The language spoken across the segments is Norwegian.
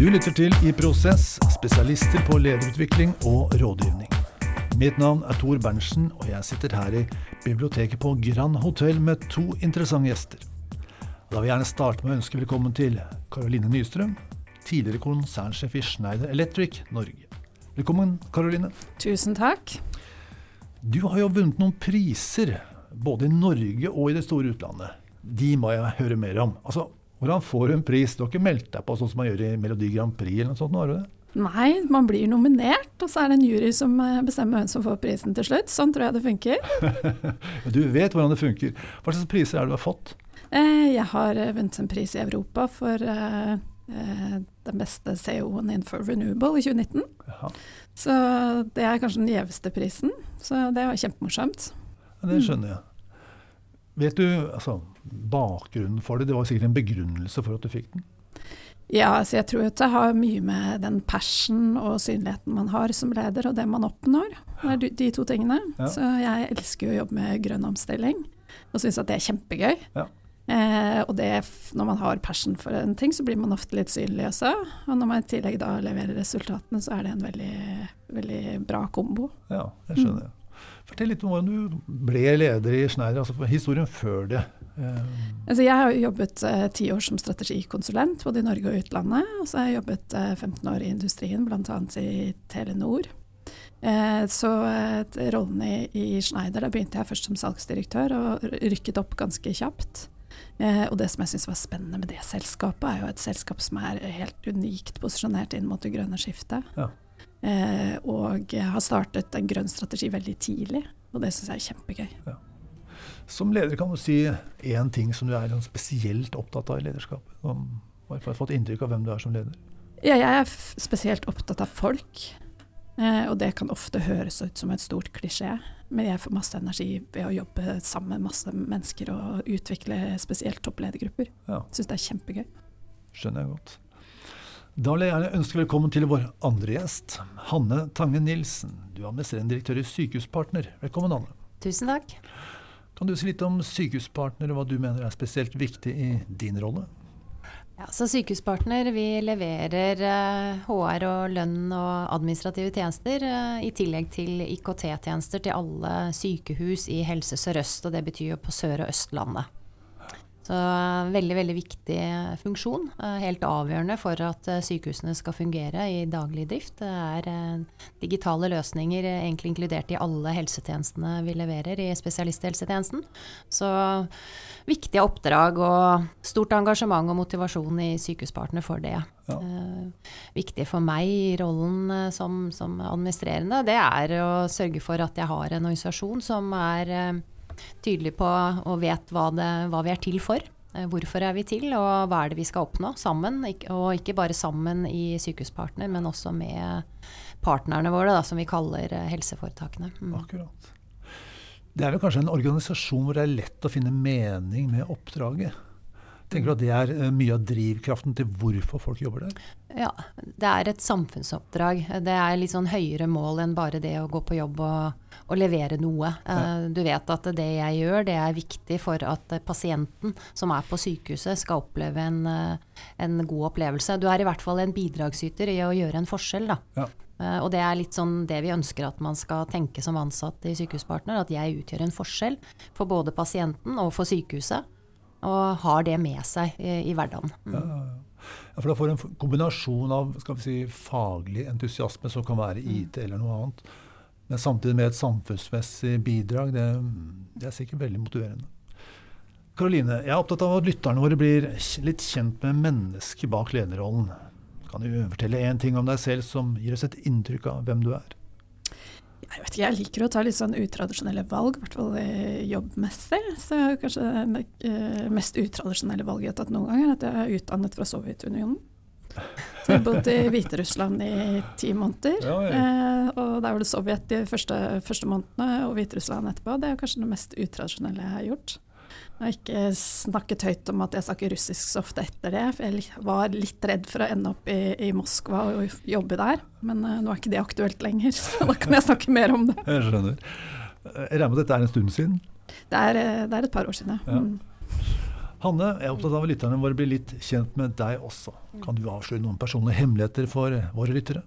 Du lytter til I Prosess, spesialister på lederutvikling og rådgivning. Mitt navn er Tor Berntsen, og jeg sitter her i biblioteket på Grand Hotell med to interessante gjester. Da vil jeg gjerne starte med å ønske velkommen til Caroline Nystrøm, tidligere konsernsjef i Schneider Electric Norge. Velkommen, Caroline. Tusen takk. Du har jo vunnet noen priser, både i Norge og i det store utlandet. De må jeg høre mer om. Altså, Hvordan får du en pris? Du har ikke meldt deg på sånn som man gjør i Melodi Grand Prix eller noe sånt? Har du det? Nei, man blir nominert, og så er det en jury som eh, bestemmer hvem som får prisen til slutt. Sånn tror jeg det funker. du vet hvordan det funker. Hva slags priser er det du har fått? Eh, jeg har eh, vunnet en pris i Europa for den beste CO-en innenfor renewable i 2019. Jaha. Så det er kanskje den gjeveste prisen. Så det var kjempemorsomt. Ja, det skjønner jeg. Vet du altså, bakgrunnen for det? Det var sikkert en begrunnelse for at du fikk den? Ja, altså jeg tror at det har mye med den passion og synligheten man har som leder, og det man oppnår. Det er de to tingene. Ja. Så jeg elsker jo å jobbe med grønn omstilling, og syns at det er kjempegøy. Ja. Eh, og det, når man har passion for en ting, så blir man ofte litt synlig også. Og når man i tillegg da leverer resultatene, så er det en veldig, veldig bra kombo. Ja, jeg skjønner. Mm. Fortell litt om hvordan du ble leder i Schneider, altså historien før det. Altså jeg har jobbet eh, ti år som strategikonsulent, både i Norge og utlandet. Og så har jeg jobbet eh, 15 år i industrien, bl.a. i Telenor. Eh, så eh, rollen i, i, Schneider, da begynte jeg først som salgsdirektør og rykket opp ganske kjapt. Eh, og det som jeg syns var spennende med det selskapet, er jo et selskap som er helt unikt posisjonert inn mot det grønne skiftet. Ja. Eh, og har startet en grønn strategi veldig tidlig, og det syns jeg er kjempegøy. Ja. Som leder kan du si én ting som du er spesielt opptatt av i lederskapet? Om, har fått inntrykk av hvem du er som leder? Ja, jeg er spesielt opptatt av folk. Eh, og det kan ofte høres ut som et stort klisjé, men jeg får masse energi ved å jobbe sammen med masse mennesker og utvikle spesielt toppledergrupper. Ja. Syns det er kjempegøy. Skjønner jeg godt. Da vil jeg gjerne ønske velkommen til vår andre gjest, Hanne Tange Nilsen. Du er administrerende direktør i Sykehuspartner. Velkommen, Hanne. Tusen takk. Kan du si litt om Sykehuspartner, og hva du mener er spesielt viktig i din rolle? Ja, så Sykehuspartner vi leverer HR eh, og lønn og administrative tjenester, eh, i tillegg til IKT-tjenester til alle sykehus i Helse Sør-Øst. og Det betyr jo på Sør- og Østlandet. Så veldig, veldig viktig funksjon. Eh, helt avgjørende for at eh, sykehusene skal fungere i daglig drift. Det er eh, digitale løsninger egentlig inkludert i alle helsetjenestene vi leverer i spesialisthelsetjenesten. Så viktige oppdrag og stort engasjement og motivasjon i Sykehuspartner for det. Ja. viktig for meg i rollen som, som administrerende, det er å sørge for at jeg har en organisasjon som er tydelig på og vet hva, det, hva vi er til for. Eh, hvorfor er vi til, og hva er det vi skal oppnå sammen? Og ikke bare sammen i Sykehuspartner, men også med partnerne våre, da, som vi kaller eh, helseforetakene. Mm. Akkurat. Det er vel kanskje en organisasjon hvor det er lett å finne mening med oppdraget? Tenker du at det er eh, mye av drivkraften til hvorfor folk jobber der? Ja, det er et samfunnsoppdrag. Det er litt sånn høyere mål enn bare det å gå på jobb og, og levere noe. Ja. Eh, du vet at det jeg gjør, det er viktig for at pasienten som er på sykehuset, skal oppleve en, eh, en god opplevelse. Du er i hvert fall en bidragsyter i å gjøre en forskjell, da. Ja. Og det er litt sånn det vi ønsker at man skal tenke som ansatt i Sykehuspartner. At jeg utgjør en forskjell for både pasienten og for sykehuset og har det med seg i, hverdagen. Mm. Ja, ja, for da får du en kombinasjon av skal vi si, faglig entusiasme, som kan være IT mm. eller noe annet, men samtidig med et samfunnsmessig bidrag. Det, det er sikkert veldig motiverende. Karoline, jeg er opptatt av at lytterne våre blir litt kjent med mennesket bak lederrollen. Kan du fortelle én ting om deg selv som gir oss et inntrykk av hvem du er? Jeg vet ikke, jeg liker å ta litt sånn utradisjonelle valg, i hvert fall jobbmessig. Så kanskje det eh, mest utradisjonelle valget jeg har tatt noen gang, er at jeg er utdannet fra Sovjetunionen. Så jeg bodde i Hviterussland i ti måneder. Ja, ja. Eh, og der var det Sovjet de første, første månedene, og Hviterussland etterpå. Det er kanskje det mest utradisjonelle jeg har gjort. Har ikke snakket høyt om at jeg snakker russisk så ofte etter det, for jeg var litt redd for å ende opp i, i Moskva og jobbe der. Men uh, nå er ikke det aktuelt lenger, så da kan jeg snakke mer om det. Jeg skjønner. Jeg regner med dette er en stund siden? Det er, eh, det er et par år siden, ja. Mm. Hanne, jeg er opptatt av at lytterne våre blir litt kjent med deg også. Kan du avsløre noen personlige hemmeligheter for våre lyttere?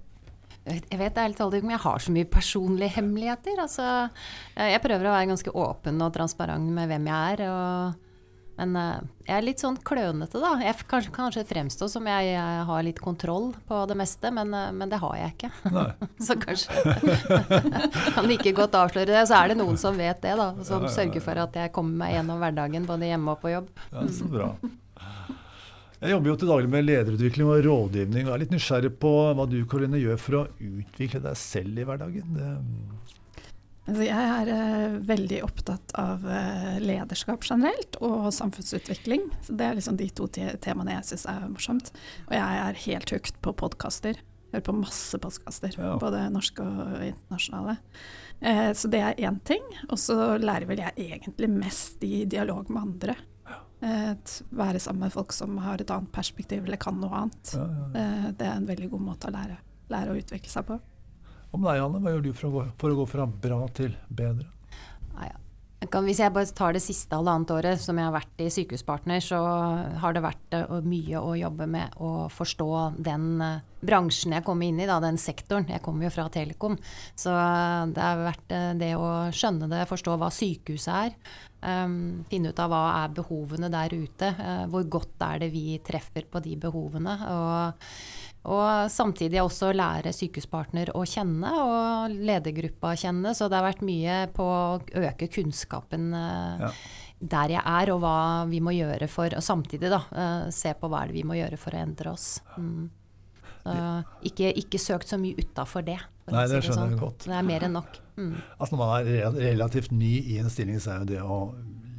Jeg vet ærlig talt ikke om jeg har så mye personlige hemmeligheter. Altså, jeg prøver å være ganske åpen og transparent med hvem jeg er. Og, men jeg er litt sånn klønete, da. Jeg kan kanskje fremstå som jeg, jeg, har litt kontroll på det meste, men, men det har jeg ikke. så kanskje kan ikke godt avsløre det. Så er det noen som vet det, da. Som ja, ja, ja. sørger for at jeg kommer meg gjennom hverdagen både hjemme og på jobb. Ja, så bra. Jeg jobber jo til daglig med lederutvikling og rådgivning. og er litt nysgjerrig på hva du Karoline, gjør for å utvikle deg selv i hverdagen. Altså jeg er uh, veldig opptatt av uh, lederskap generelt og samfunnsutvikling. Så det er liksom de to te temaene jeg syns er morsomt. Og jeg er helt hooked på podkaster. Hører på masse podkaster, ja. både norske og internasjonale. Eh, så det er én ting. Og så lærer vel jeg egentlig mest i dialog med andre. Et, være sammen med folk som har et annet perspektiv eller kan noe annet. Ja, ja, ja. Eh, det er en veldig god måte å lære, lære å utvikle seg på. Om deg, Anne, hva gjør du for å, gå, for å gå fra bra til bedre? Kan, hvis jeg bare tar det siste halvannet året som jeg har vært i Sykehuspartner, så har det vært uh, mye å jobbe med å forstå den uh, bransjen jeg kom inn i, da, den sektoren. Jeg kommer jo fra Telekom. Så uh, det har vært det å skjønne det, forstå hva sykehuset er. Um, finne ut av hva er behovene der ute. Uh, hvor godt er det vi treffer på de behovene. Og, og samtidig også lære Sykehuspartner å kjenne, og ledergruppa å kjenne. Så det har vært mye på å øke kunnskapen uh, ja. der jeg er, og hva vi må gjøre for Og samtidig da, uh, se på hva er det vi må gjøre for å endre oss. Mm. Ikke, ikke, søkt så mye utafor det. Nei, det skjønner jeg sånn. godt. Det er mer enn nok. Mm. Altså Når man er relativt ny i en stilling, så er jo det å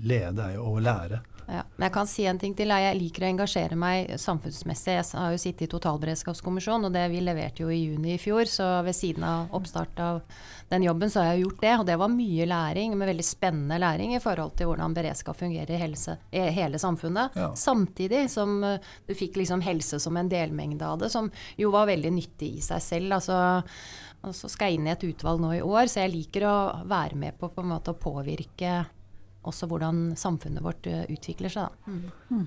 lede er jo å lære. Ja, men jeg kan si en ting til. Jeg liker å engasjere meg samfunnsmessig. Jeg har jo sittet i totalberedskapskommisjonen, og det vi leverte jo i juni i fjor. Så ved siden av oppstart av den jobben, så har jeg gjort det. Og det var mye læring, med veldig spennende læring i forhold til hvordan beredskap fungerer i helse, hele samfunnet. Ja. Samtidig som eh, du fikk liksom helse som en delmengde av det, som jo var veldig nyttig i seg selv. altså og så skal jeg inn i et utvalg nå i år, så jeg liker å være med på, på en måte å påvirke også hvordan samfunnet vårt eh, utvikler seg. Mm. Mm.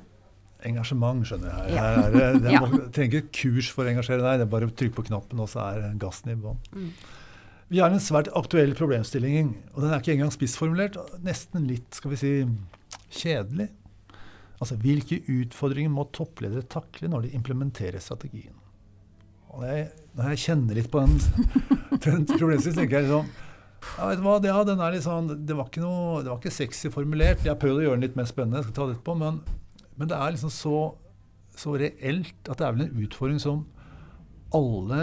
Engasjement, skjønner jeg. Ja. Her, her, det, ja. trenger ikke kurs for å engasjere deg, det er bare å trykke på knappen, og så er gassen i bånn. Mm. Vi har en svært aktuell problemstilling, og den er ikke engang spissformulert. Nesten litt, skal vi si, kjedelig. Altså, Hvilke utfordringer må toppledere takle når de implementerer strategien? Og jeg, når jeg kjenner litt på den, den problemstillingen, tenker jeg liksom ja, vet du hva, ja, den er litt sånn, det, var ikke noe, det var ikke sexy formulert. Jeg har prøvd å gjøre den litt mer spennende, jeg skal ta det etterpå, men, men det er liksom så, så, reelt at det er vel en utfordring som alle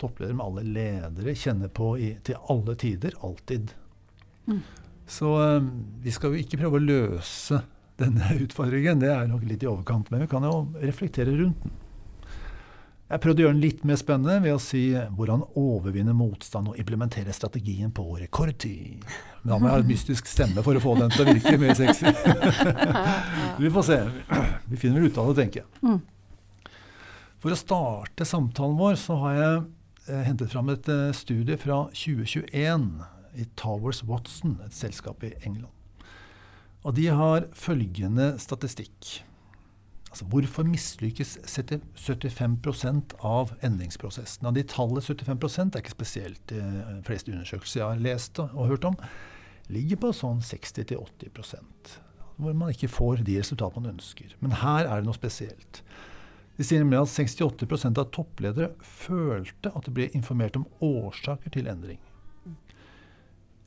toppledere med alle ledere kjenner på i, til alle tider, alltid. Mm. Så um, vi skal jo ikke prøve å løse denne utfordringen, det er nok litt i overkant, men vi kan jo reflektere rundt den. Jeg prøvde å gjøre den litt mer spennende ved å si hvordan overvinne motstand og implementere strategien på rekordtid. Men da må jeg ha en mystisk stemme for å få den til å virke mer sexy. Vi får se. Vi finner vel ut av det, tenker jeg. Mm. For å starte samtalen vår så har jeg eh, hentet fram et eh, studie fra 2021 i Towers Watson, et selskap i England. Og de har følgende statistikk. Altså, hvorfor mislykkes 75 av endringsprosessen? Av de tallet 75 er ikke spesielt de eh, fleste undersøkelser jeg har lest og hørt om, ligger på sånn 60-80% hvor man ikke får de resultatene man ønsker. Men her er det noe spesielt. De sier nemlig at 68% av toppledere følte at det ble informert om årsaker til endring.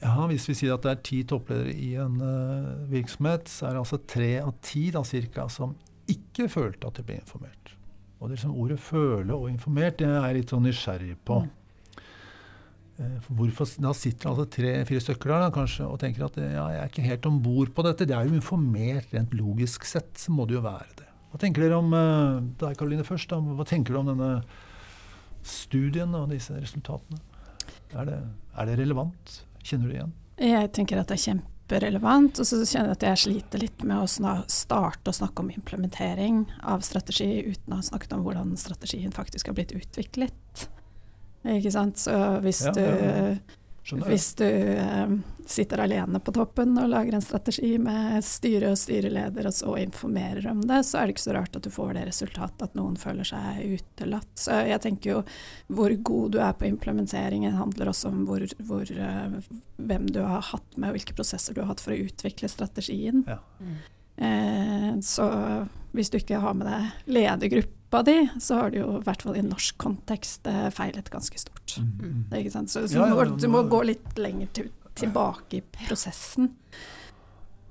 Ja, Hvis vi sier at det er ti toppledere i en uh, virksomhet, så er det altså tre av ti da, cirka, som ikke følte at de ble informert. Og det liksom Ordet 'føle' og 'informert' det er jeg litt sånn nysgjerrig på. Mm. Eh, hvorfor, da sitter altså tre-fire stykker der da, kanskje, og tenker at ja, jeg er ikke helt om bord på dette. Det er jo informert rent logisk sett, så må det jo være det. Hva tenker dere om uh, deg, Karoline, først? da, Hva tenker du om denne studien og disse resultatene? Er det, er det relevant? Kjenner du det igjen? Jeg tenker at det er kjempe kjemperelevant. Og så kjenner jeg at jeg sliter litt med å starte å snakke om implementering av strategi uten å ha snakket om hvordan strategien faktisk har blitt utviklet. Ikke sant. Så hvis ja, du Skjønner. Hvis du eh, sitter alene på toppen og lager en strategi med styre og styreleder, og så informerer om det, så er det ikke så rart at du får det resultatet at noen føler seg utelatt. Så jeg tenker jo hvor god du er på implementeringen handler også om hvor, hvor, eh, hvem du har hatt med, og hvilke prosesser du har hatt for å utvikle strategien. Ja. Mm. Eh, så hvis du ikke har med deg ledergruppa di, så har du jo i hvert fall i norsk kontekst eh, feilet ganske stort. Mm, mm. Det er ikke sant? Så, så Ja, ja, du, må, må gå litt lenger til, tilbake i prosessen.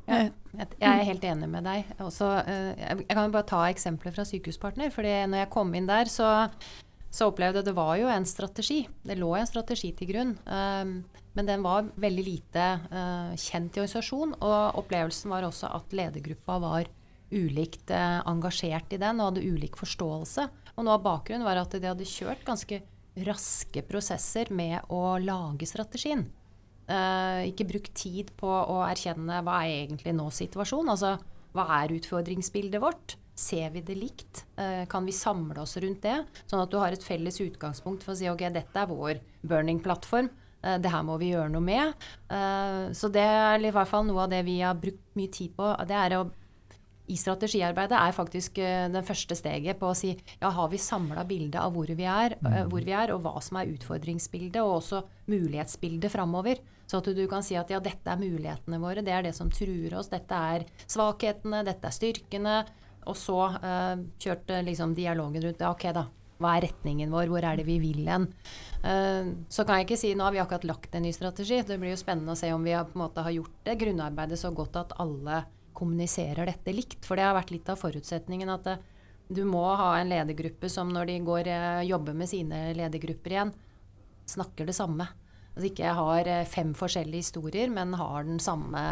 Ja. Eh, Jeg er helt enig med deg. Også, eh, jeg kan jo bare ta eksempler fra Sykehuspartner. fordi når jeg kom inn der, så, så opplevde jeg det var jo en strategi. Det lå en strategi til grunn. Um, men den var veldig lite uh, kjent i organisasjonen. Og opplevelsen var også at ledergruppa var ulikt eh, engasjert i den og hadde ulik forståelse. Og noe av bakgrunnen var at de hadde kjørt ganske raske prosesser med å lage strategien. Eh, ikke brukt tid på å erkjenne hva er egentlig nå situasjonen. Altså hva er utfordringsbildet vårt? Ser vi det likt? Eh, kan vi samle oss rundt det? Sånn at du har et felles utgangspunkt for å si ok, dette er vår burning-plattform. Eh, det her må vi gjøre noe med. Eh, så det er i hvert fall noe av det vi har brukt mye tid på. Det er å i strategiarbeidet er faktisk eh, det første steget på å si ja, har vi samla bildet av hvor vi, er, eh, hvor vi er, og hva som er utfordringsbildet, og også mulighetsbildet framover. Så at du kan si at ja, dette er mulighetene våre, det er det som truer oss, dette er svakhetene, dette er styrkene. Og så uh, kjørte liksom dialogen rundt ja, ok da, hva er retningen vår, hvor er det vi vil hen? Uh, så kan jeg ikke si nå har vi akkurat lagt en ny strategi. Det blir jo spennende å se om vi har, på en måte, har gjort det grunnarbeidet så godt at alle kommuniserer dette likt. For det har vært litt av forutsetningen at det, du må ha en ledergruppe som når de går, eh, jobber med sine ledergrupper igjen, snakker det samme. Altså ikke har eh, fem forskjellige historier, men har den samme,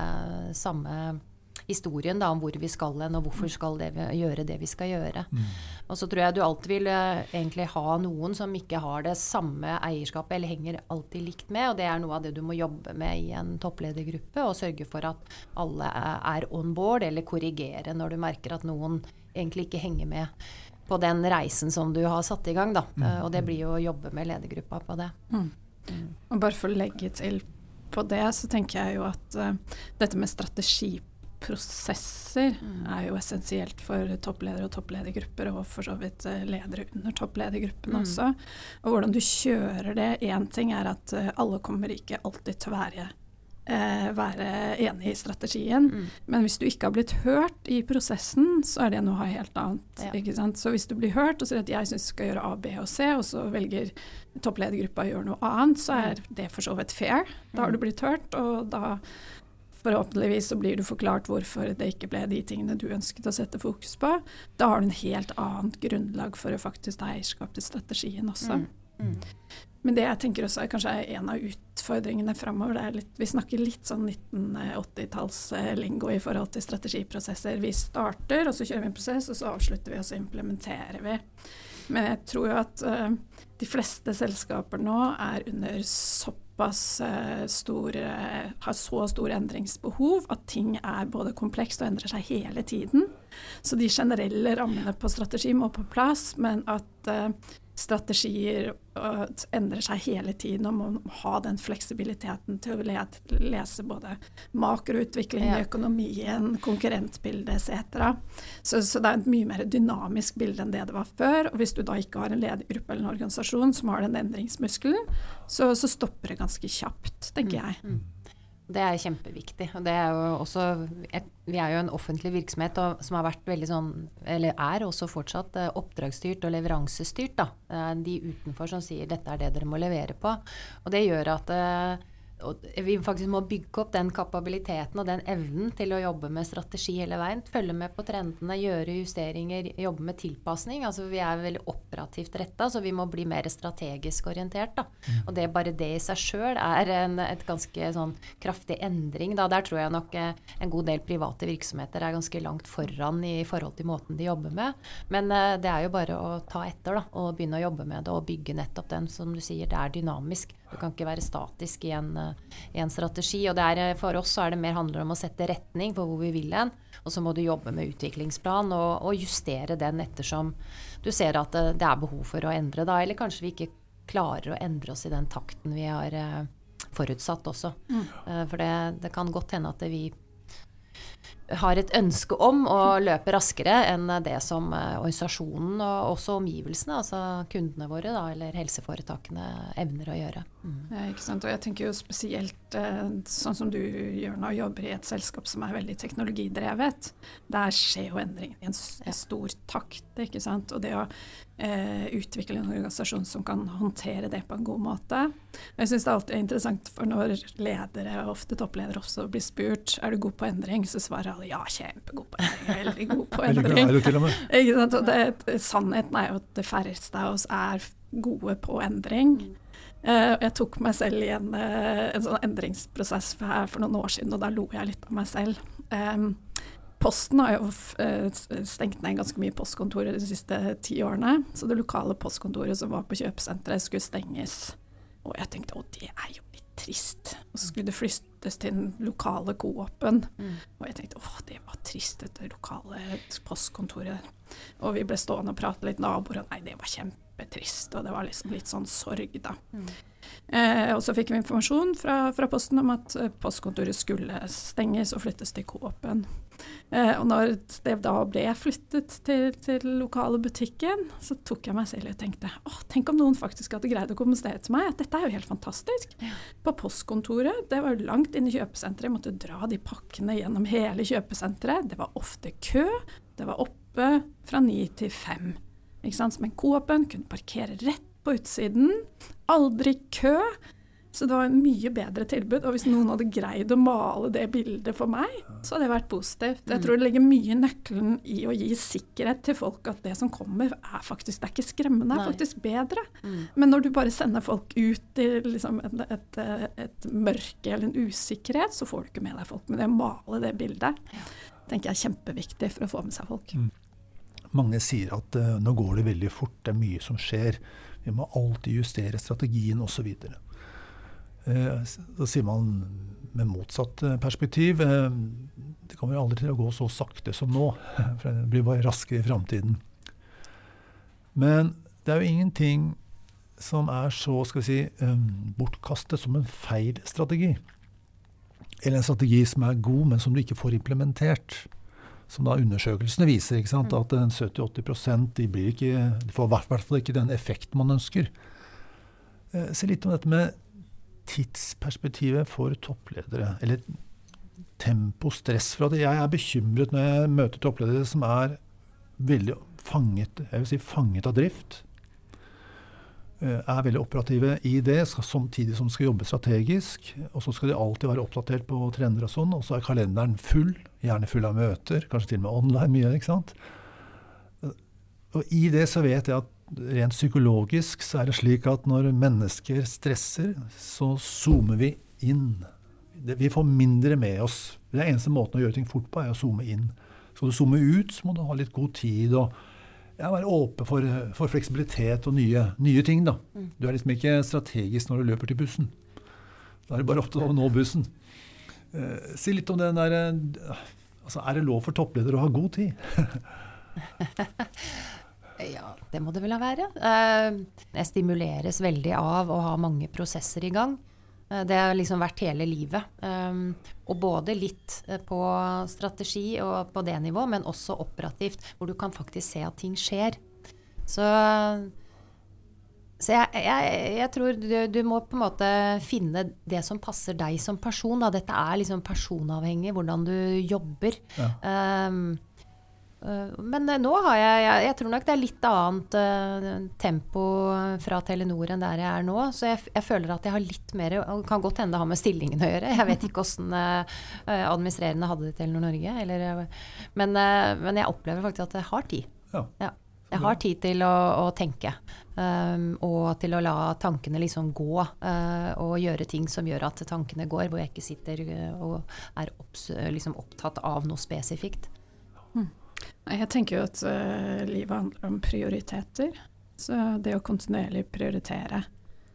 samme historien da, om hvor vi skal hen, og hvorfor skal vi- gjøre det vi skal gjøre. Og så tror jeg du alltid vil eh, egentlig ha noen som ikke har det samme eierskapet, eller henger alltid likt med, og det er noe av det du må jobbe med i en toppledergruppe, og sørge for at alle er- on board, eller korrigere når du merker at noen egentlig ikke henger med på den reisen som du har satt i gang. Da. Mm. Og det blir jo å jobbe med ledergruppa på det. Og bare for å legge til på det, så tenker jeg jo at uh, dette med strategiprosesser er jo essensielt for toppledere og toppledergrupper, og for så vidt eh, ledere under toppledergruppen også. Og hvordan du kjører det. Én ting er at eh, alle kommer ikke alltid til å være eh, være enig i strategien. Mm. Men hvis du ikke har blitt hørt i prosessen, så er det noe helt annet. Ja. Ikke sant? Så hvis du blir hørt og sier at jeg syns du skal gjøre A, B og C, og så velger toppledergruppa å gjøre noe annet, så er det for så vidt fair. Da har du blitt hørt, og da forhåpentligvis så blir du forklart hvorfor det ikke ble de tingene du ønsket å sette fokus på. Da har du en helt annet grunnlag for å faktisk ta eierskap til strategien også. Mm. Mm. Men det jeg tenker også er kanskje en av utfordringene framover. Det er litt, vi snakker litt sånn 1980-tallslingo i forhold til strategiprosesser. Vi starter, og så kjører vi en prosess, og så avslutter vi, og så implementerer vi. Men jeg tror jo at uh, de fleste selskaper nå er under såpass eh, stor eh, Har så stor endringsbehov at ting er både komplekst og endrer seg hele tiden. Så de generelle rammene på strategi må på plass, men at eh, strategier endrer seg hele tiden og må ha den fleksibiliteten til å lese både makroutvikling i Ja. økonomien, konkurrentbildet etc. Så, så det er et mye mer dynamisk bilde enn det det var før. Og hvis du da ikke har en ledergruppe eller en organisasjon som har den endringsmuskelen, så, så stopper det ganske kjapt, tenker jeg. Det er kjempeviktig. Og det er jo også Vi er jo en offentlig virksomhet og, som har vært veldig sånn, eller er også fortsatt, eh, oppdragsstyrt og leveransestyrt. Da. De utenfor som sier dette er det dere må levere på. Og det gjør at eh, vi faktisk må bygge opp den kapabiliteten og den evnen til å jobbe med strategi hele veien. Følge med på trendene, gjøre justeringer, jobbe med tilpasning. Altså vi er veldig operativt retta, så vi må bli mer strategisk orientert. Da. Og det, bare det i seg sjøl er en et ganske sånn kraftig endring. Da. Der tror jeg nok eh, en god del private virksomheter er ganske langt foran i forhold til måten de jobber med. Men eh, det er jo bare å ta etter da, og begynne å jobbe med det og bygge nettopp den. Som du sier, det er dynamisk. Du kan ikke være statisk i en, eh, i en strategi. Og det er, eh, for oss så er det mer handler om å sette retning for hvor vi vil hen. Og så må du jobbe med utviklingsplan og, og justere den ettersom du ser at det, det er behov for å endre, da. Eller kanskje vi ikke klarer å endre oss i den takten vi har eh, forutsatt også. Mm. Eh, For det, det kan godt hende at vi har et ønske om å løpe raskere enn det som eh, organisasjonen og også omgivelsene, altså kundene våre da, eller helseforetakene, evner å gjøre. Mm. Ja, ikke sant? Og jeg tenker jo spesielt eh, sånn som du gjør nå, jobber i et selskap som er veldig teknologidrevet. Der skjer jo endringen i en stor takt. Ikke sant? Og det å eh, utvikle en organisasjon som kan håndtere det på en god måte. Jeg syns det alltid er interessant, for når ledere, ofte toppledere også, blir spurt er du god på endring, så svarer alle ja, kjempegod på endring, veldig god på endring. er du til og med. Ikke sant? Og det, sannheten er jo at de færreste av oss er gode på endring. Eh, jeg tok meg selv i en, eh, en sånn endringsprosess for, her for noen år siden, og da lo jeg litt av meg selv. Em, Posten har jo eh, s- stengt ned ganske mye postkontorer de siste ti årene. Så det lokale postkontoret som var på kjøpesenteret skulle stenges. Og jeg tenkte å, det er jo litt trist. Og så skulle det flyttes til den lokale Coop-en. Mm. Og jeg tenkte å, det var trist, dette lokale postkontoret. Og vi ble stående og prate litt naboer, og nei, det var kjempetrist. Og det var liksom litt sånn sorg, da. Mm. Eh, og så fikk vi informasjon fra, fra Posten om at eh, postkontoret skulle stenges og flyttes til Coop-en. Eh, og når det da ble flyttet til, til lokale butikken, så tok jeg meg selv og tenkte åh, tenk om noen faktisk hadde greid å kommunisere til meg at dette er jo helt fantastisk. På postkontoret, det var jo langt inn i kjøpesenteret, jeg måtte dra de pakkene gjennom hele kjøpesenteret. Det var ofte kø, det var oppe fra ni til fem. Ikke sant? Men Coop-en kunne parkere rett på utsiden. Aldri kø. Så det var en mye bedre tilbud. Og hvis noen hadde greid å male det bildet for meg, så hadde det vært positivt. Jeg tror det ligger mye i nøkkelen i å gi sikkerhet til folk at det som kommer, er faktisk Det er ikke skremmende, det er faktisk bedre. Mm. Men når du bare sender folk ut i liksom et, et, et mørke eller en usikkerhet, så får du ikke med deg folk. Men det å male det bildet tenker jeg er kjempeviktig for å få med seg folk. Mange sier at uh, nå går det veldig fort, det er mye som skjer. Vi må alltid justere strategien osv. Uh, så sier man med motsatt eh, perspektiv eh, det kommer aldri til å gå så sakte som nå. For det blir bare raskere i framtiden. Men det er jo ingenting som er så skal vi si, eh, bortkastet som en feil strategi. Eller en strategi som er god, men som du ikke får implementert som da undersøkelsene viser, ikke sant? at 70-80 de, blir ikke, de får i hvert fall ikke den effekten man ønsker. Eh, Se litt om dette med tidsperspektivet for toppledere. Eller tempo, stress. For jeg er bekymret når jeg møter toppledere som er veldig fanget, jeg vil si fanget av drift. Eh, Er veldig operative i det, samtidig som de skal jobbe strategisk. Og så skal de alltid være oppdatert på trender og sånn. Og så er kalenderen full, gjerne full av møter, kanskje til og med online mye. ikke sant? Og i det så vet jeg at rent psykologisk så er det slik at når mennesker stresser, så zoomer vi inn. Vi får mindre med oss. Det er eneste måten å gjøre ting fort på, er å zoome inn. Skal du zoome ut, så må du ha litt god tid og ja, være åpen for, for fleksibilitet og nye, nye ting. da. Du er liksom ikke strategisk når du løper til bussen. Da er du bare opptatt av å nå bussen. Eh, si litt om den der eh, altså, Er det lov for toppledere å ha god tid? Ja, det må det vel være. Eh, Jeg stimuleres veldig av å ha mange prosesser i gang. Eh, Det har liksom vært hele livet. Eh, Og både litt på strategi og på det nivå, men også operativt, hvor du kan faktisk se at ting skjer. Så, så jeg, jeg, jeg tror du, du må på en måte finne det som passer deg som person. Da. Dette er liksom personavhengig, hvordan du jobber. Ja. Um, men eh, nå har jeg, jeg Jeg tror nok det er litt annet uh, tempo fra Telenor enn der jeg er nå. Så jeg, jeg føler at jeg har litt mer og kan godt hende det har med stillingen å gjøre. Jeg vet ikke åssen administrerende hadde det i Telenor Norge. Eller, eh, men, uh, men jeg opplever faktisk at jeg har tid. Ja. Ja. Jeg har tid til å, å tenke, um, og til å la tankene liksom gå. eh, og gjøre ting som gjør at tankene går, hvor jeg ikke sitter eh, og er opps, liksom opptatt av noe spesifikt. Nei, Jeg tenker jo at uh, livet handler om prioriteter. Så det å kontinuerlig prioritere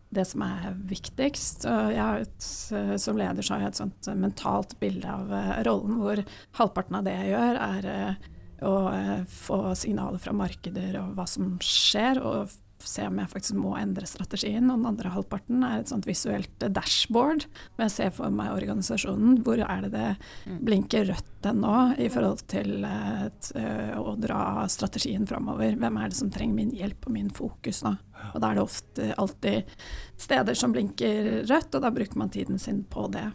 det som er viktigst. Og et, eh, som leder så har jeg et sånt mentalt bilde av eh, rollen hvor halvparten av det jeg gjør, er eh, å eh, få signaler fra markeder og hva som skjer, og se om jeg faktisk må endre strategien. Og den andre halvparten er et sånt visuelt dashboard, hvor jeg ser for meg organisasjonen. Hvor er det det mm. blinker rødt ennå i forhold til et, å dra strategien framover? Hvem er det som trenger min hjelp og min fokus nå? Og da er det ofte alltid steder som blinker rødt, og da bruker man tiden sin på det.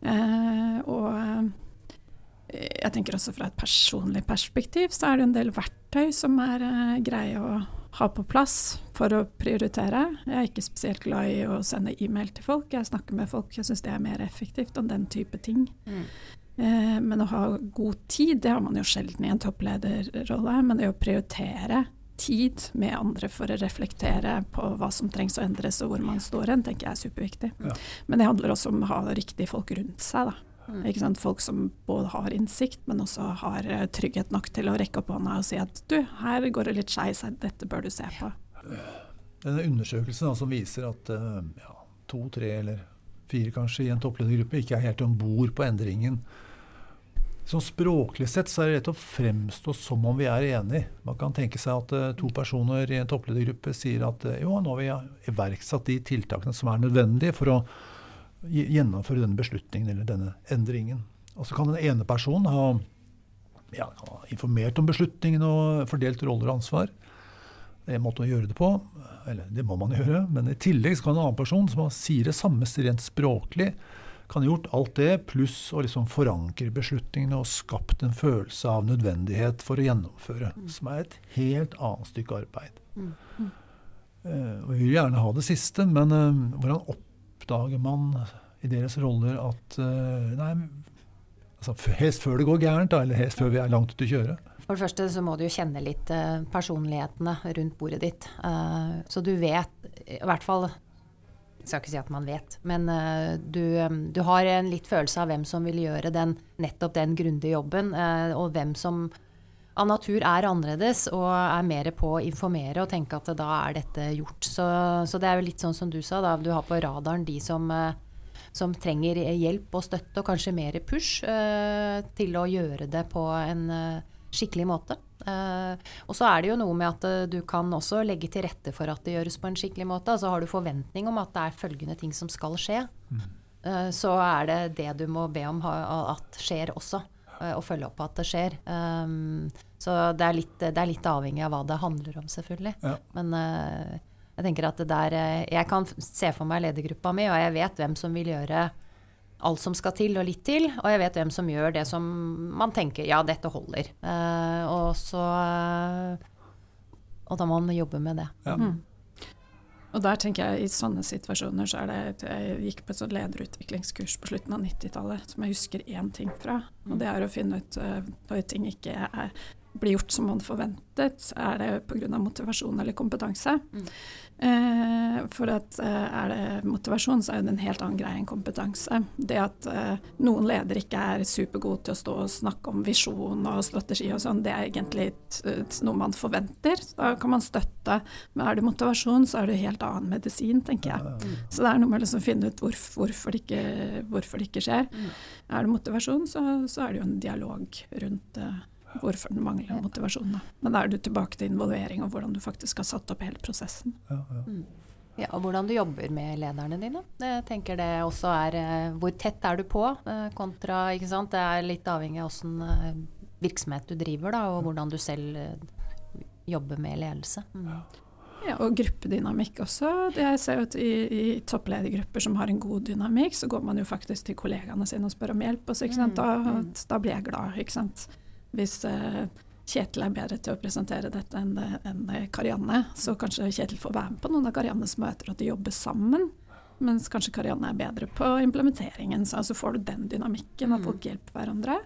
Eh, og jeg tenker også fra et personlig perspektiv så er det en del verktøy som er greie å ha på plass for å prioritere. Jeg er ikke spesielt glad i å sende e-mail til folk. Jeg snakker med folk, jeg syns det er mer effektivt enn den type ting. Mm. Eh, men å ha god tid, det har man jo sjelden i en topplederrolle. Men det å prioritere tid med andre for å reflektere på hva som trengs å endres og hvor man står hen, tenker jeg er superviktig. Ja. Men det handler også om å ha riktige folk rundt seg, da. Mm. Folk som både har innsikt, men også har eh, trygghet nok til å rekke opp hånda og si at du, her går det litt skeis, dette bør du se på. Denne undersøkelsen som viser at eh, ja, to, tre eller fire kanskje i en toppledergruppe ikke er helt om bord på endringen. Sånn Språklig sett så er det rett å fremstå som om vi er enige. Man kan tenke seg at to personer i en toppledergruppe sier at jo, nå har vi iverksatt de tiltakene som er nødvendige for å gjennomføre denne beslutningen eller denne endringen. Og så kan den ene personen ha, ja, ha informert om beslutningen og fordelt roller og ansvar. Det måte å gjøre det på. Eller det må man gjøre. Men i tillegg så kan en annen person som sier det samme rent språklig, kan ha gjort alt det, pluss å liksom forankre beslutningene og skapt en følelse av nødvendighet for å gjennomføre. Mm. Som er et helt annet stykke arbeid. Mm. Mm. Uh, og vi vil gjerne ha det siste, men uh, hvordan opp oppdager man i deres roller at uh, Nei, altså, helst før det går gærent, da, eller helst før vi er langt ute å kjøre. For det første så må du jo kjenne litt uh, personlighetene rundt bordet ditt. Uh, så du vet, i hvert fall Jeg skal ikke si at man vet, men du, du, har en litt følelse av hvem som vil gjøre den, nettopp den grundige jobben, og hvem som av natur er annerledes og er mer på å informere og tenke at da er dette gjort. Så, så det er jo litt sånn som du sa, da. Du har på radaren de som, eh, som trenger hjelp og støtte og kanskje mer push uh, til å gjøre det på en uh, skikkelig måte. Uh, og så er det jo noe med at uh, du kan også legge til rette for at det gjøres på en skikkelig måte. Altså har du forventning om at det er følgende ting som skal skje, mm. så er det det du må be om at skjer også. Og følge opp at det skjer. Um, så det er, litt, det er, litt, avhengig av hva det handler om, selvfølgelig. Ja. Men uh, jeg tenker at det der uh, Jeg kan se for meg ledergruppa mi, og jeg vet hvem som vil gjøre alt som skal til, og litt til. Og jeg vet hvem som gjør det som man tenker ja, dette holder. Uh, og så Og da må man jobbe med det. Ja. Mm. Og der tenker jeg I sånne situasjoner så er det Jeg gikk på et sånt lederutviklingskurs på slutten av 90-tallet som jeg husker én ting fra. Og det er å finne ut når ting ikke er blir gjort som man forventet? Er det pga. motivasjon eller kompetanse? Mm. Eh, for at eh, er det motivasjon, så er det en helt annen greie enn kompetanse. Det at eh, noen ledere ikke er supergode til å stå og snakke om visjon og strategi og sånn, det er egentlig noe man forventer. Da kan man støtte. Men er det motivasjon, så er det helt annen medisin, tenker jeg. Så det er noe med å liksom finne ut hvorf hvorfor, det ikke, hvorfor, det ikke, skjer. Mm. Er det motivasjon, så, så, er det jo en dialog rundt det hvorfor den mangler motivasjon. Da. Men da er du tilbake til involvering og hvordan du faktisk har satt opp hele prosessen. Ja, ja. Mm. ja, Og hvordan du jobber med lederne dine. Jeg tenker det også er eh, Hvor tett er du på eh, kontra ikke sant? Det er litt avhengig av åssen eh, virksomhet du driver, da, og hvordan du selv jobber med ledelse. Mm. Ja, og gruppedynamikk også. Jeg ser jo at i, i, toppledergrupper som har en god dynamikk, så går man jo faktisk til kollegaene sine og spør om hjelp. Også, mm, da, mm. da, blir jeg glad. ikke sant? Hvis uh, Kjetil er bedre til å presentere dette enn, enn Karianne, så kanskje Kjetil får være med på noen av Kariannes møter, og at de jobber sammen. Mens kanskje Karianne er bedre på implementeringen. Så altså får du den dynamikken, at mm. folk hjelper hverandre.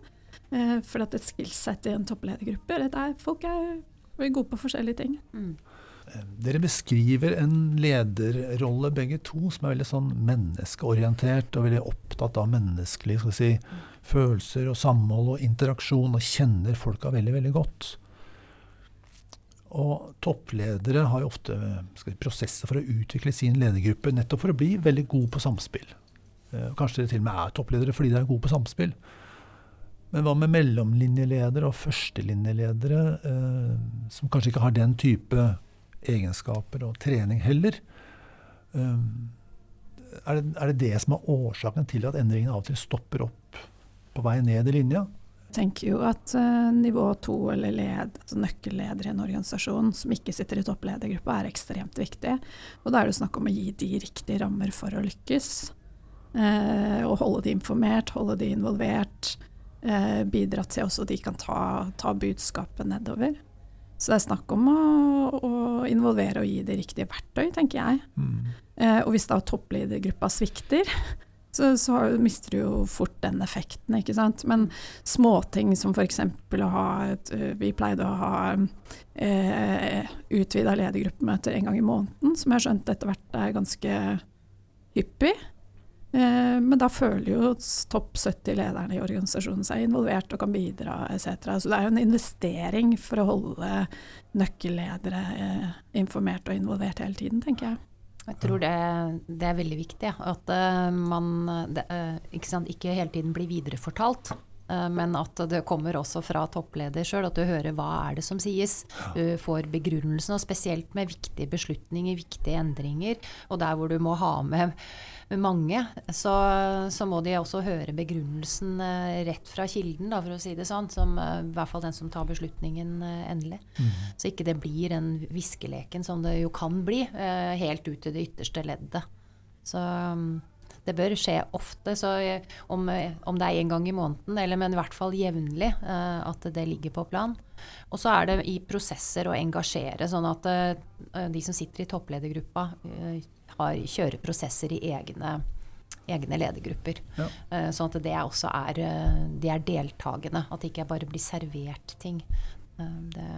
Uh, for at et skillset i en toppledergruppe er at folk er gode på forskjellige ting. Mm. Dere beskriver en lederrolle begge to som er veldig sånn menneskeorientert og veldig opptatt av menneskelige si, følelser og samhold og interaksjon, og kjenner folka veldig, veldig godt. Og toppledere har jo ofte si, prosesser for å utvikle sin ledergruppe nettopp for å bli veldig god på samspill. Eh, kanskje dere til og med er toppledere fordi dere er gode på samspill. Men hva med mellomlinjeledere og førstelinjeledere, eh, som kanskje ikke har den type egenskaper og trening heller. Um, er, det, er det det som er årsaken til at endringene av og til stopper opp på vei ned i linja? Jeg tenker jo at uh, nivå to, eller led, altså nøkkelleder i en organisasjon som ikke sitter i toppledergruppa, er ekstremt viktig. Og da er det snakk om å gi de riktige rammer for å lykkes. Uh, og holde de informert, holde de involvert. Uh, bidra til også de kan ta, ta budskapet nedover. Så det er snakk om å, å, involvere og gi de riktige verktøy, tenker jeg. Mm. Eh, og hvis da toppledergruppa svikter, så, så, mister du jo fort den effekten, ikke sant. Men småting som f.eks. å ha et eh, Vi pleide å ha eh, utvida ledergruppemøter en gang i måneden, som jeg har skjønt etter hvert er ganske hyppig. Eh, men da føler jo topp 70-lederne i organisasjonen seg involvert og kan bidra etc. Så det er jo en investering for å holde nøkkelledere eh, informert og involvert hele tiden, tenker jeg. Jeg tror det, det er veldig viktig. At uh, man det, ikke, sant, ikke, hele tiden blir viderefortalt. Men at det kommer også fra toppleder sjøl, at du hører hva er det som sies. Du får begrunnelsen, og spesielt med viktige beslutninger, viktige endringer. Og der hvor du må ha med mange, så, så, må de også høre begrunnelsen eh, rett fra kilden, da, for å si det sånn. Som eh, i hvert fall den som tar beslutningen eh, endelig. Mm. Så ikke det blir den viskeleken som det jo kan bli, helt ut til det ytterste leddet. Så mm, det bør skje ofte. Så om, om det er én gang i måneden, eller men i hvert fall jevnlig, at det ligger på plan. Og så er det i prosesser å engasjere, sånn at de som sitter i toppledergruppa, har, kjører prosesser i egne, egne ledergrupper. Ja. Uh, sånn at det også er, uh, de er deltakende. At det ikke bare blir servert ting. Uh, det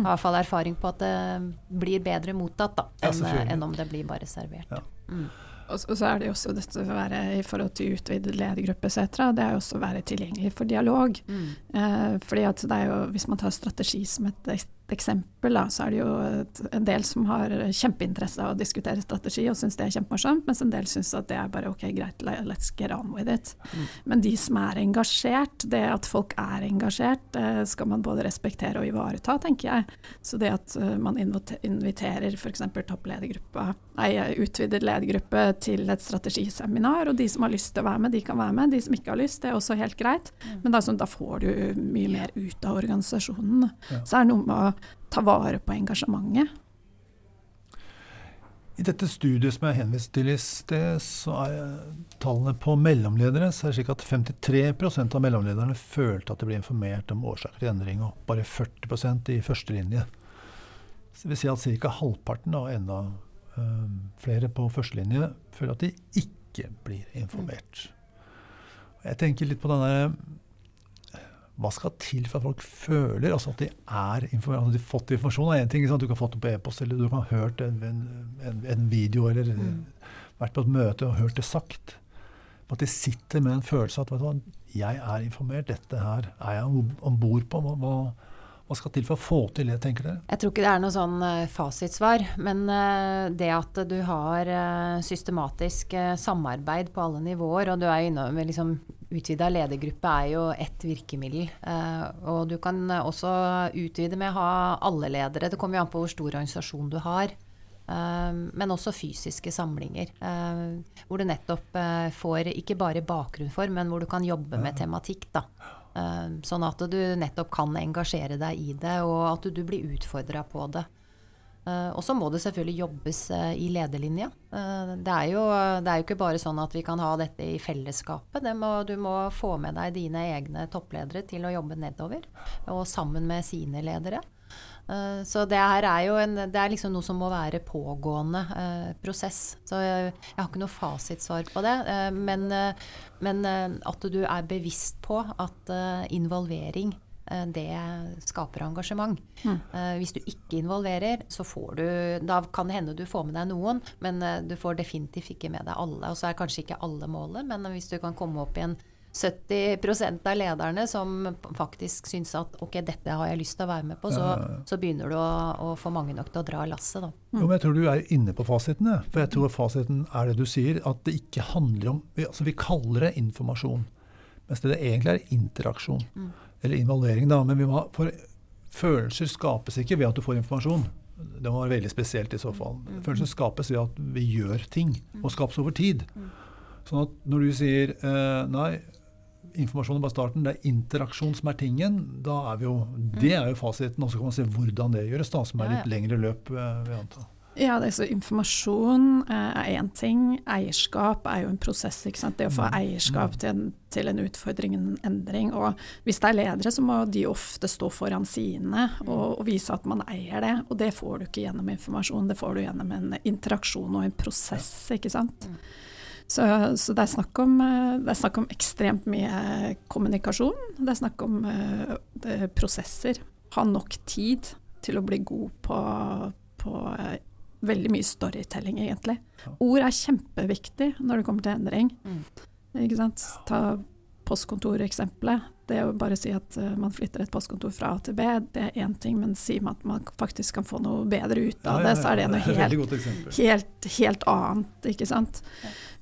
jeg har i hvert fall erfaring på at det blir bedre mottatt da, enn, ja, enn om det blir bare servert. Ja. Mm. Og så er det jo også dette å være i forhold til utvidet ledergruppe etc. Det er jo også å være tilgjengelig for dialog. Mm. Eh, fordi at det er jo, Hvis man tar strategi som et eksempel, da, så er det jo et, en del som har kjempeinteresse av å diskutere strategi og syns det er kjempemorsomt, mens en del syns at det er bare ok, greit, let's get on with it. Mm. Men de som er engasjert, det at folk er engasjert, det skal man både respektere og ivareta, tenker jeg. Så det at eh, man inviterer f.eks. toppledergruppa, nei, utvidet ledergruppe til et strategiseminar, og de som har lyst til å være med, de kan være med. De som ikke har lyst, det er også helt greit. Mm. Men da, sånn, da får du mye mer ut av organisasjonen. Ja. Så er det noe med å ta vare på engasjementet. I dette studiet som jeg henviste til i sted, så er tallene på mellomledere så er det slik at 53% av mellomlederne følte at de ble informert om årsaker til endring, og bare 40% i førstelinje. Så det vil si at ca. halvparten, og enda øh, flere på førstelinje, føler at de ikke blir informert. Jeg tenker litt på denne hva skal til for at folk føler altså at de er at de har fått informasjon? er en ting, Du kan få det på e-post, eller du kan ha hørt en, en, en video, eller mm. vært på et møte og hørt det sagt. At de sitter med en følelse av at jeg er informert, dette her er jeg om bord på. Hva, hva, skal til for å få til det, tenker dere? Jeg tror ikke det er noe sånn uh, fasitsvar. Men uh, det at du har uh, systematisk samarbeid på alle nivåer, og du er innom liksom, Utvida ledergruppe er jo ett virkemiddel. Eh, og du kan også utvide med å ha alle ledere. Det kommer jo an på hvor stor organisasjon du har. Eh, men også fysiske samlinger. Eh, hvor du nettopp får ikke bare bakgrunn for, men hvor du kan jobbe med tematikk. da. Sånn at du nettopp kan engasjere deg i det, og at du, du blir utfordra på det. Uh, og så må det selvfølgelig jobbes uh, i lederlinja. Uh, det, er jo, det, er jo, ikke bare sånn at vi kan ha dette i fellesskapet. Må, du må få med deg dine egne toppledere til å jobbe nedover, og sammen med sine ledere. så det her er jo en, det er liksom noe som må være pågående prosess. Så jeg, jeg, har ikke noe fasitsvar på det. men, men at du er bevisst på at involvering Eh, det skaper engasjement. Mm. Eh, hvis du ikke involverer, så får du Da kan det hende du får med deg noen, men eh, du får definitivt ikke med deg alle. Og så er kanskje ikke alle målet, men hvis du kan komme opp i en 70% av lederne som faktisk syns at ok, dette har jeg lyst til å være med på, så, så begynner du å, å, få mange nok til å dra lasset. Da. Mm. Jo, men jeg tror du er inne på fasiten. For jeg tror fasiten er det du sier, at det ikke handler om altså Vi kaller det informasjon, mens det egentlig er interaksjon. Mm eller involvering, da. Men må, for følelser skapes ikke ved at du får informasjon. Det må være veldig spesielt i så fall. Følelser skapes ved at vi gjør ting, og skapes over tid. Sånn at når du sier eh, nei, informasjon er bare starten, det er interaksjon som er tingen, da er vi jo Det er jo fasiten. Og så kan man se hvordan det gjøres, da, som er litt lengre løp, eh, vil jeg anta. Ja, det er så Informasjon eh, er én ting. Eierskap er jo en prosess. ikke sant? Det å få eierskap til en, til en utfordring, en endring. Og hvis det er ledere, så må de ofte stå foran sine og, og vise at man eier det. Og det får du ikke gjennom informasjon, det får du gjennom en interaksjon og en prosess. ikke sant? Så, så det, er om, eh, det er snakk om ekstremt mye kommunikasjon. Det er snakk om uh, det, prosesser. Ha nok tid til å bli god på, på veldig mye storytelling, egentlig. Ja. Ord er kjempeviktig når det kommer til endring. Mm. Ikke sant? Ta postkontoreksempelet. Det å bare si at uh, man flytter et postkontor fra A til B, det er én ting, men sier man at man faktisk kan få noe bedre ut av det, så er det noe helt, helt, helt annet, ikke sant.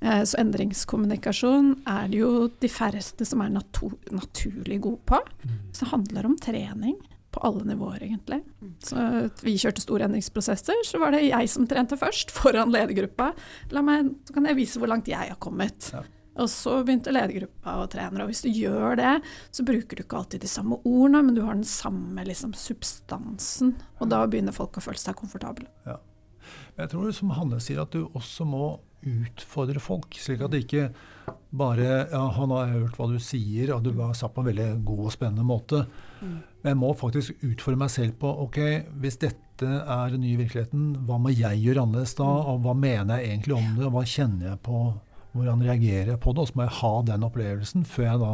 Eh, Så endringskommunikasjon er det jo de færreste som er natur, naturlig gode på. Mm. Så det handler om trening på alle nivåer, egentlig. Mm. Så vi kjørte store endringsprosesser, så var det jeg som trente først, foran ledergruppa. La meg, så kan jeg vise hvor langt jeg har kommet. Ja. Og så begynte ledergruppa å trene, og hvis du gjør det, så bruker du ikke alltid de samme ordene, men du har den samme liksom, substansen. Og da begynner folk å føle seg komfortable. Men jeg tror som Hanne sier, at du også må utfordre folk, slik at det ikke bare Ja, han har hørt hva du sier, og du har sagt på en veldig god og spennende måte. Men jeg må faktisk utfordre meg selv på ok, hvis dette er den nye virkeligheten, hva må jeg gjøre annerledes da? Og hva mener jeg egentlig om det? og Hva kjenner jeg på? Hvordan reagerer jeg på det? Og så må jeg ha den opplevelsen før jeg da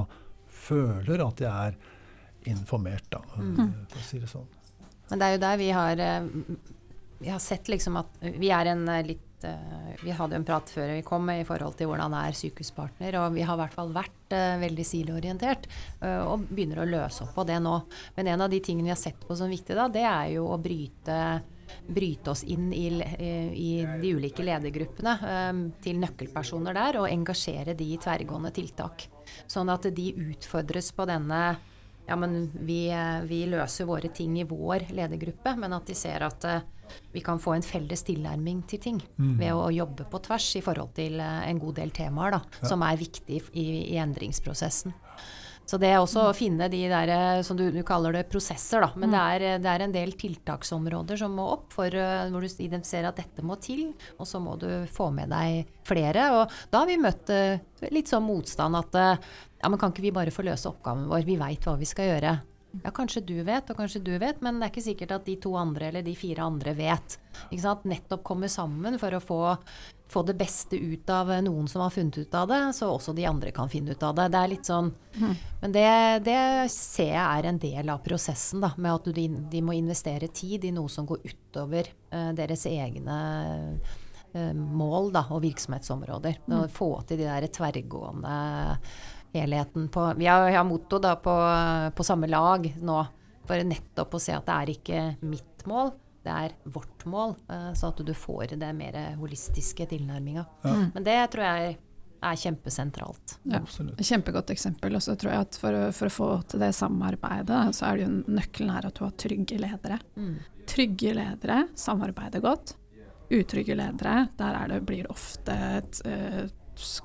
føler at jeg er informert, da, for å si det sånn. Men det er jo der vi har eh, Vi har sett liksom at vi er en eh, eh, Vi hadde jo en prat før vi kom i forhold til hvordan er sykehuspartner, og vi har i hvert fall vært uh, veldig siloorientert uh, og begynner å løse opp på det nå. Men en av de tingene vi har sett på som viktig da, det er jo å bryte bryte oss inn i, i de ulike ledergruppene til nøkkelpersoner der, og engasjere de i tverrgående tiltak. Sånn at de utfordres på denne ja, men vi, vi løser våre ting i vår ledergruppe, men at de ser at vi kan få en felles tilnærming til ting ved å jobbe på tvers i forhold til eh, en god del temaer da, som er viktig i, i endringsprosessen. Så det er også å finne de der, eh, som du, du kaller det, prosesser, da. Men det, er, eh, det er en del tiltaksområder som må opp, for, hvor du identifiserer at dette må til, og så må du få med deg flere. Og da har vi møtt litt sånn motstand at ja, men kan ikke vi bare få løse oppgaven vår, vi veit hva vi skal gjøre. Ja, kanskje du vet, og kanskje du vet, men det er ikke sikkert at de to andre eller de fire andre vet. Nettopp komme sammen for å få, få det beste ut av noen som har funnet ut av det, så også de andre kan finne ut av det. Det er litt sånn Men det, det ser jeg er en del av prosessen, da, med at de, de må investere tid i noe som går utover eh, deres egne eh, mål da, og virksomhetsområder. Å få til de der tverrgående helheten på Vi har, har motto da på, på samme lag nå, for nettopp å se at det er ikke mitt mål, det er vårt mål. eh, Så at du får det mer holistiske tilnærminga. Men det tror jeg er kjempesentralt. Ja. Absolutt. Kjempegodt eksempel. Og så tror jeg at for, å- for å få til det samarbeidet, så er det jo nøkkelen her at du har trygge ledere. Mm. Trygge ledere samarbeider godt. Utrygge ledere, der er det, blir det ofte et eh,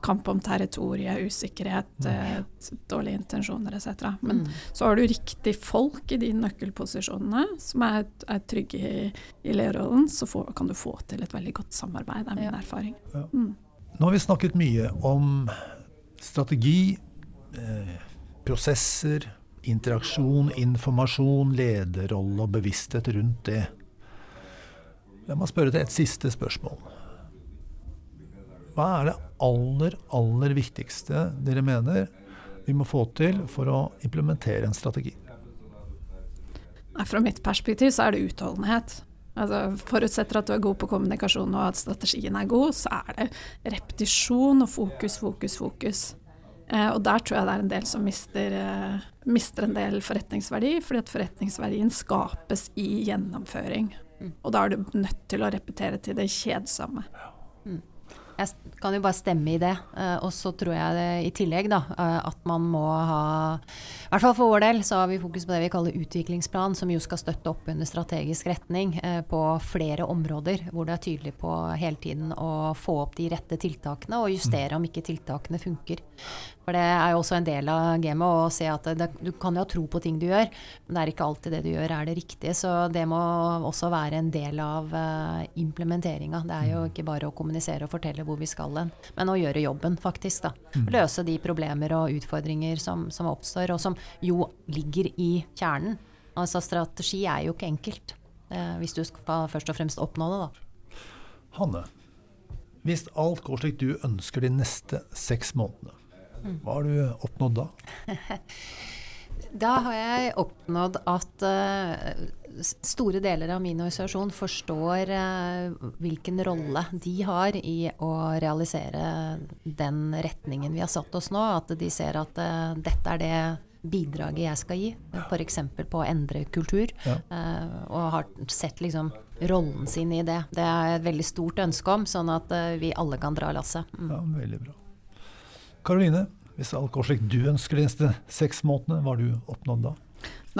kamp om territoriet, usikkerhet, eh, dårlige intensjoner etc. Men Mm. så har du riktig folk i de nøkkelposisjonene som er, er trygge i, i lederrollen, så får, kan du få til et veldig godt samarbeid, er min Ja. erfaring. Nå har vi snakket mye om strategi, eh, prosesser, interaksjon, informasjon, lederrolle og bevissthet rundt det. Jeg må spørre til et siste spørsmål. Hva er det aller, aller viktigste dere mener vi må få til for å implementere en strategi? Fra mitt perspektiv så er det utholdenhet. Altså, forutsetter at du er god på kommunikasjon og at strategien er god, så er det repetisjon og fokus, fokus, fokus. Eh, og der tror jeg det er en del som mister, eh, mister en del forretningsverdi, fordi at forretningsverdien skapes i gjennomføring. Mm. Og da er du nødt til å repetere til det kjedsomme. Jeg kan jo bare stemme i det. Eh, og så tror jeg det, i tillegg da, eh, at man må ha I hvert fall for vår del så har vi fokus på det vi kaller utviklingsplan, som jo skal støtte opp under strategisk retning eh, på flere områder. Hvor det er tydelig på hele tiden å få opp de rette tiltakene og justere om ikke tiltakene funker. For det er jo også en del av gamet å se at det, du kan jo ha tro på ting du gjør, men det er ikke alltid det du gjør er det riktige. Så det må også være en del av implementeringa. Det er jo ikke bare å kommunisere og fortelle hvor vi skal hen, men å gjøre jobben, faktisk. da. Mm. Løse de problemer og utfordringer som, som oppstår, og som jo ligger i kjernen. Altså strategi er jo ikke enkelt, eh, hvis du skal først og fremst oppnå det, da. Hanne, hvis alt går slik du ønsker de neste seks månedene, mm. hva har du oppnådd da? Da har jeg oppnådd at uh, store deler av min organisasjon forstår uh, hvilken rolle de har i å realisere den retningen vi har satt oss nå. At de ser at uh, dette er det bidraget jeg skal gi, f.eks. på å endre kultur. Ja. og har sett liksom rollen sin i det. Det er et veldig stort ønske om, sånn at vi alle kan dra lasset. Mm. Ja, veldig bra. Karoline, hvis alt går slik du ønsker de neste seks månedene, hva har du oppnådd da?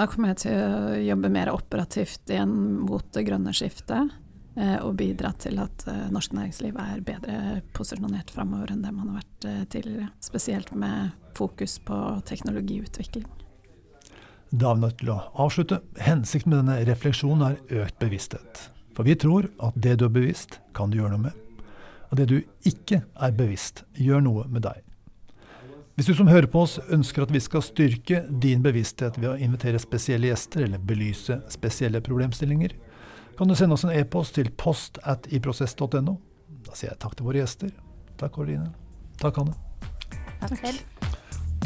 Da kommer jeg til å jobbe mer operativt igjen mot det grønne skiftet. Eh, og bidra til at eh, norsk næringsliv er bedre posisjonert framover enn det man har vært eh, tidligere. Spesielt med fokus på teknologiutvikling. Da er vi nødt til å avslutte. Hensikten med denne refleksjonen er økt bevissthet. For vi tror at det du er bevisst, kan du gjøre noe med. Og det du ikke er bevisst, gjør noe med deg. Hvis du som hører på oss ønsker at vi skal styrke din bevissthet ved å invitere spesielle gjester eller belyse spesielle problemstillinger, kan du sende oss en e-post til post at iprosess.no. Da sier jeg takk til våre gjester. Takk, Karoline. Takk, Anne. Takk selv.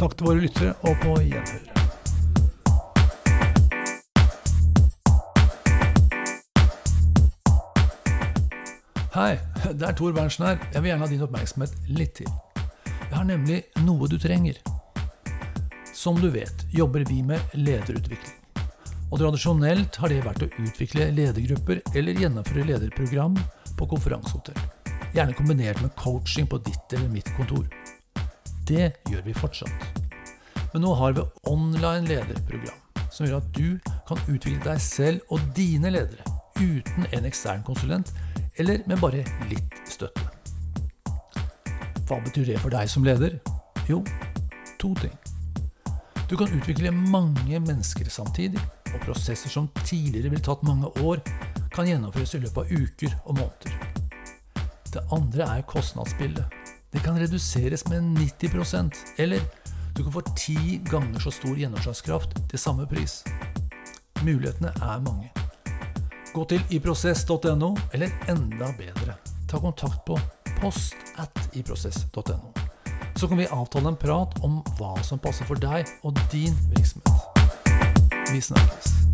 Takk til våre lyttere, og på gjenhør. Hei, det er Tor Berntsen her. Jeg vil gjerne ha din oppmerksomhet litt til. Jeg har nemlig noe du trenger. Som du vet, jobber vi med lederutvikling. Og tradisjonelt har det vært å utvikle ledergrupper eller gjennomføre lederprogram på konferansehotell. Gjerne kombinert med coaching på ditt eller mitt kontor. Det gjør vi fortsatt. Men nå har vi online lederprogram, som gjør at du kan utvikle deg selv og dine ledere uten en ekstern konsulent, eller med bare litt. Hva betyr det for deg som leder? Jo, to ting. Du kan utvikle mange mennesker samtidig, og prosesser som tidligere ville tatt mange år, kan gjennomføres i løpet av uker og måneder. Det andre er kostnadsbildet. Det kan reduseres med 90% eller du kan få ti ganger så stor gjennomslagskraft til samme pris. Mulighetene er mange. Gå til iprosess.no, eller enda bedre, ta kontakt på post at iprosess.no. Så kan vi avtale en prat om hva som passer for deg og din virksomhet. Vi snakkes.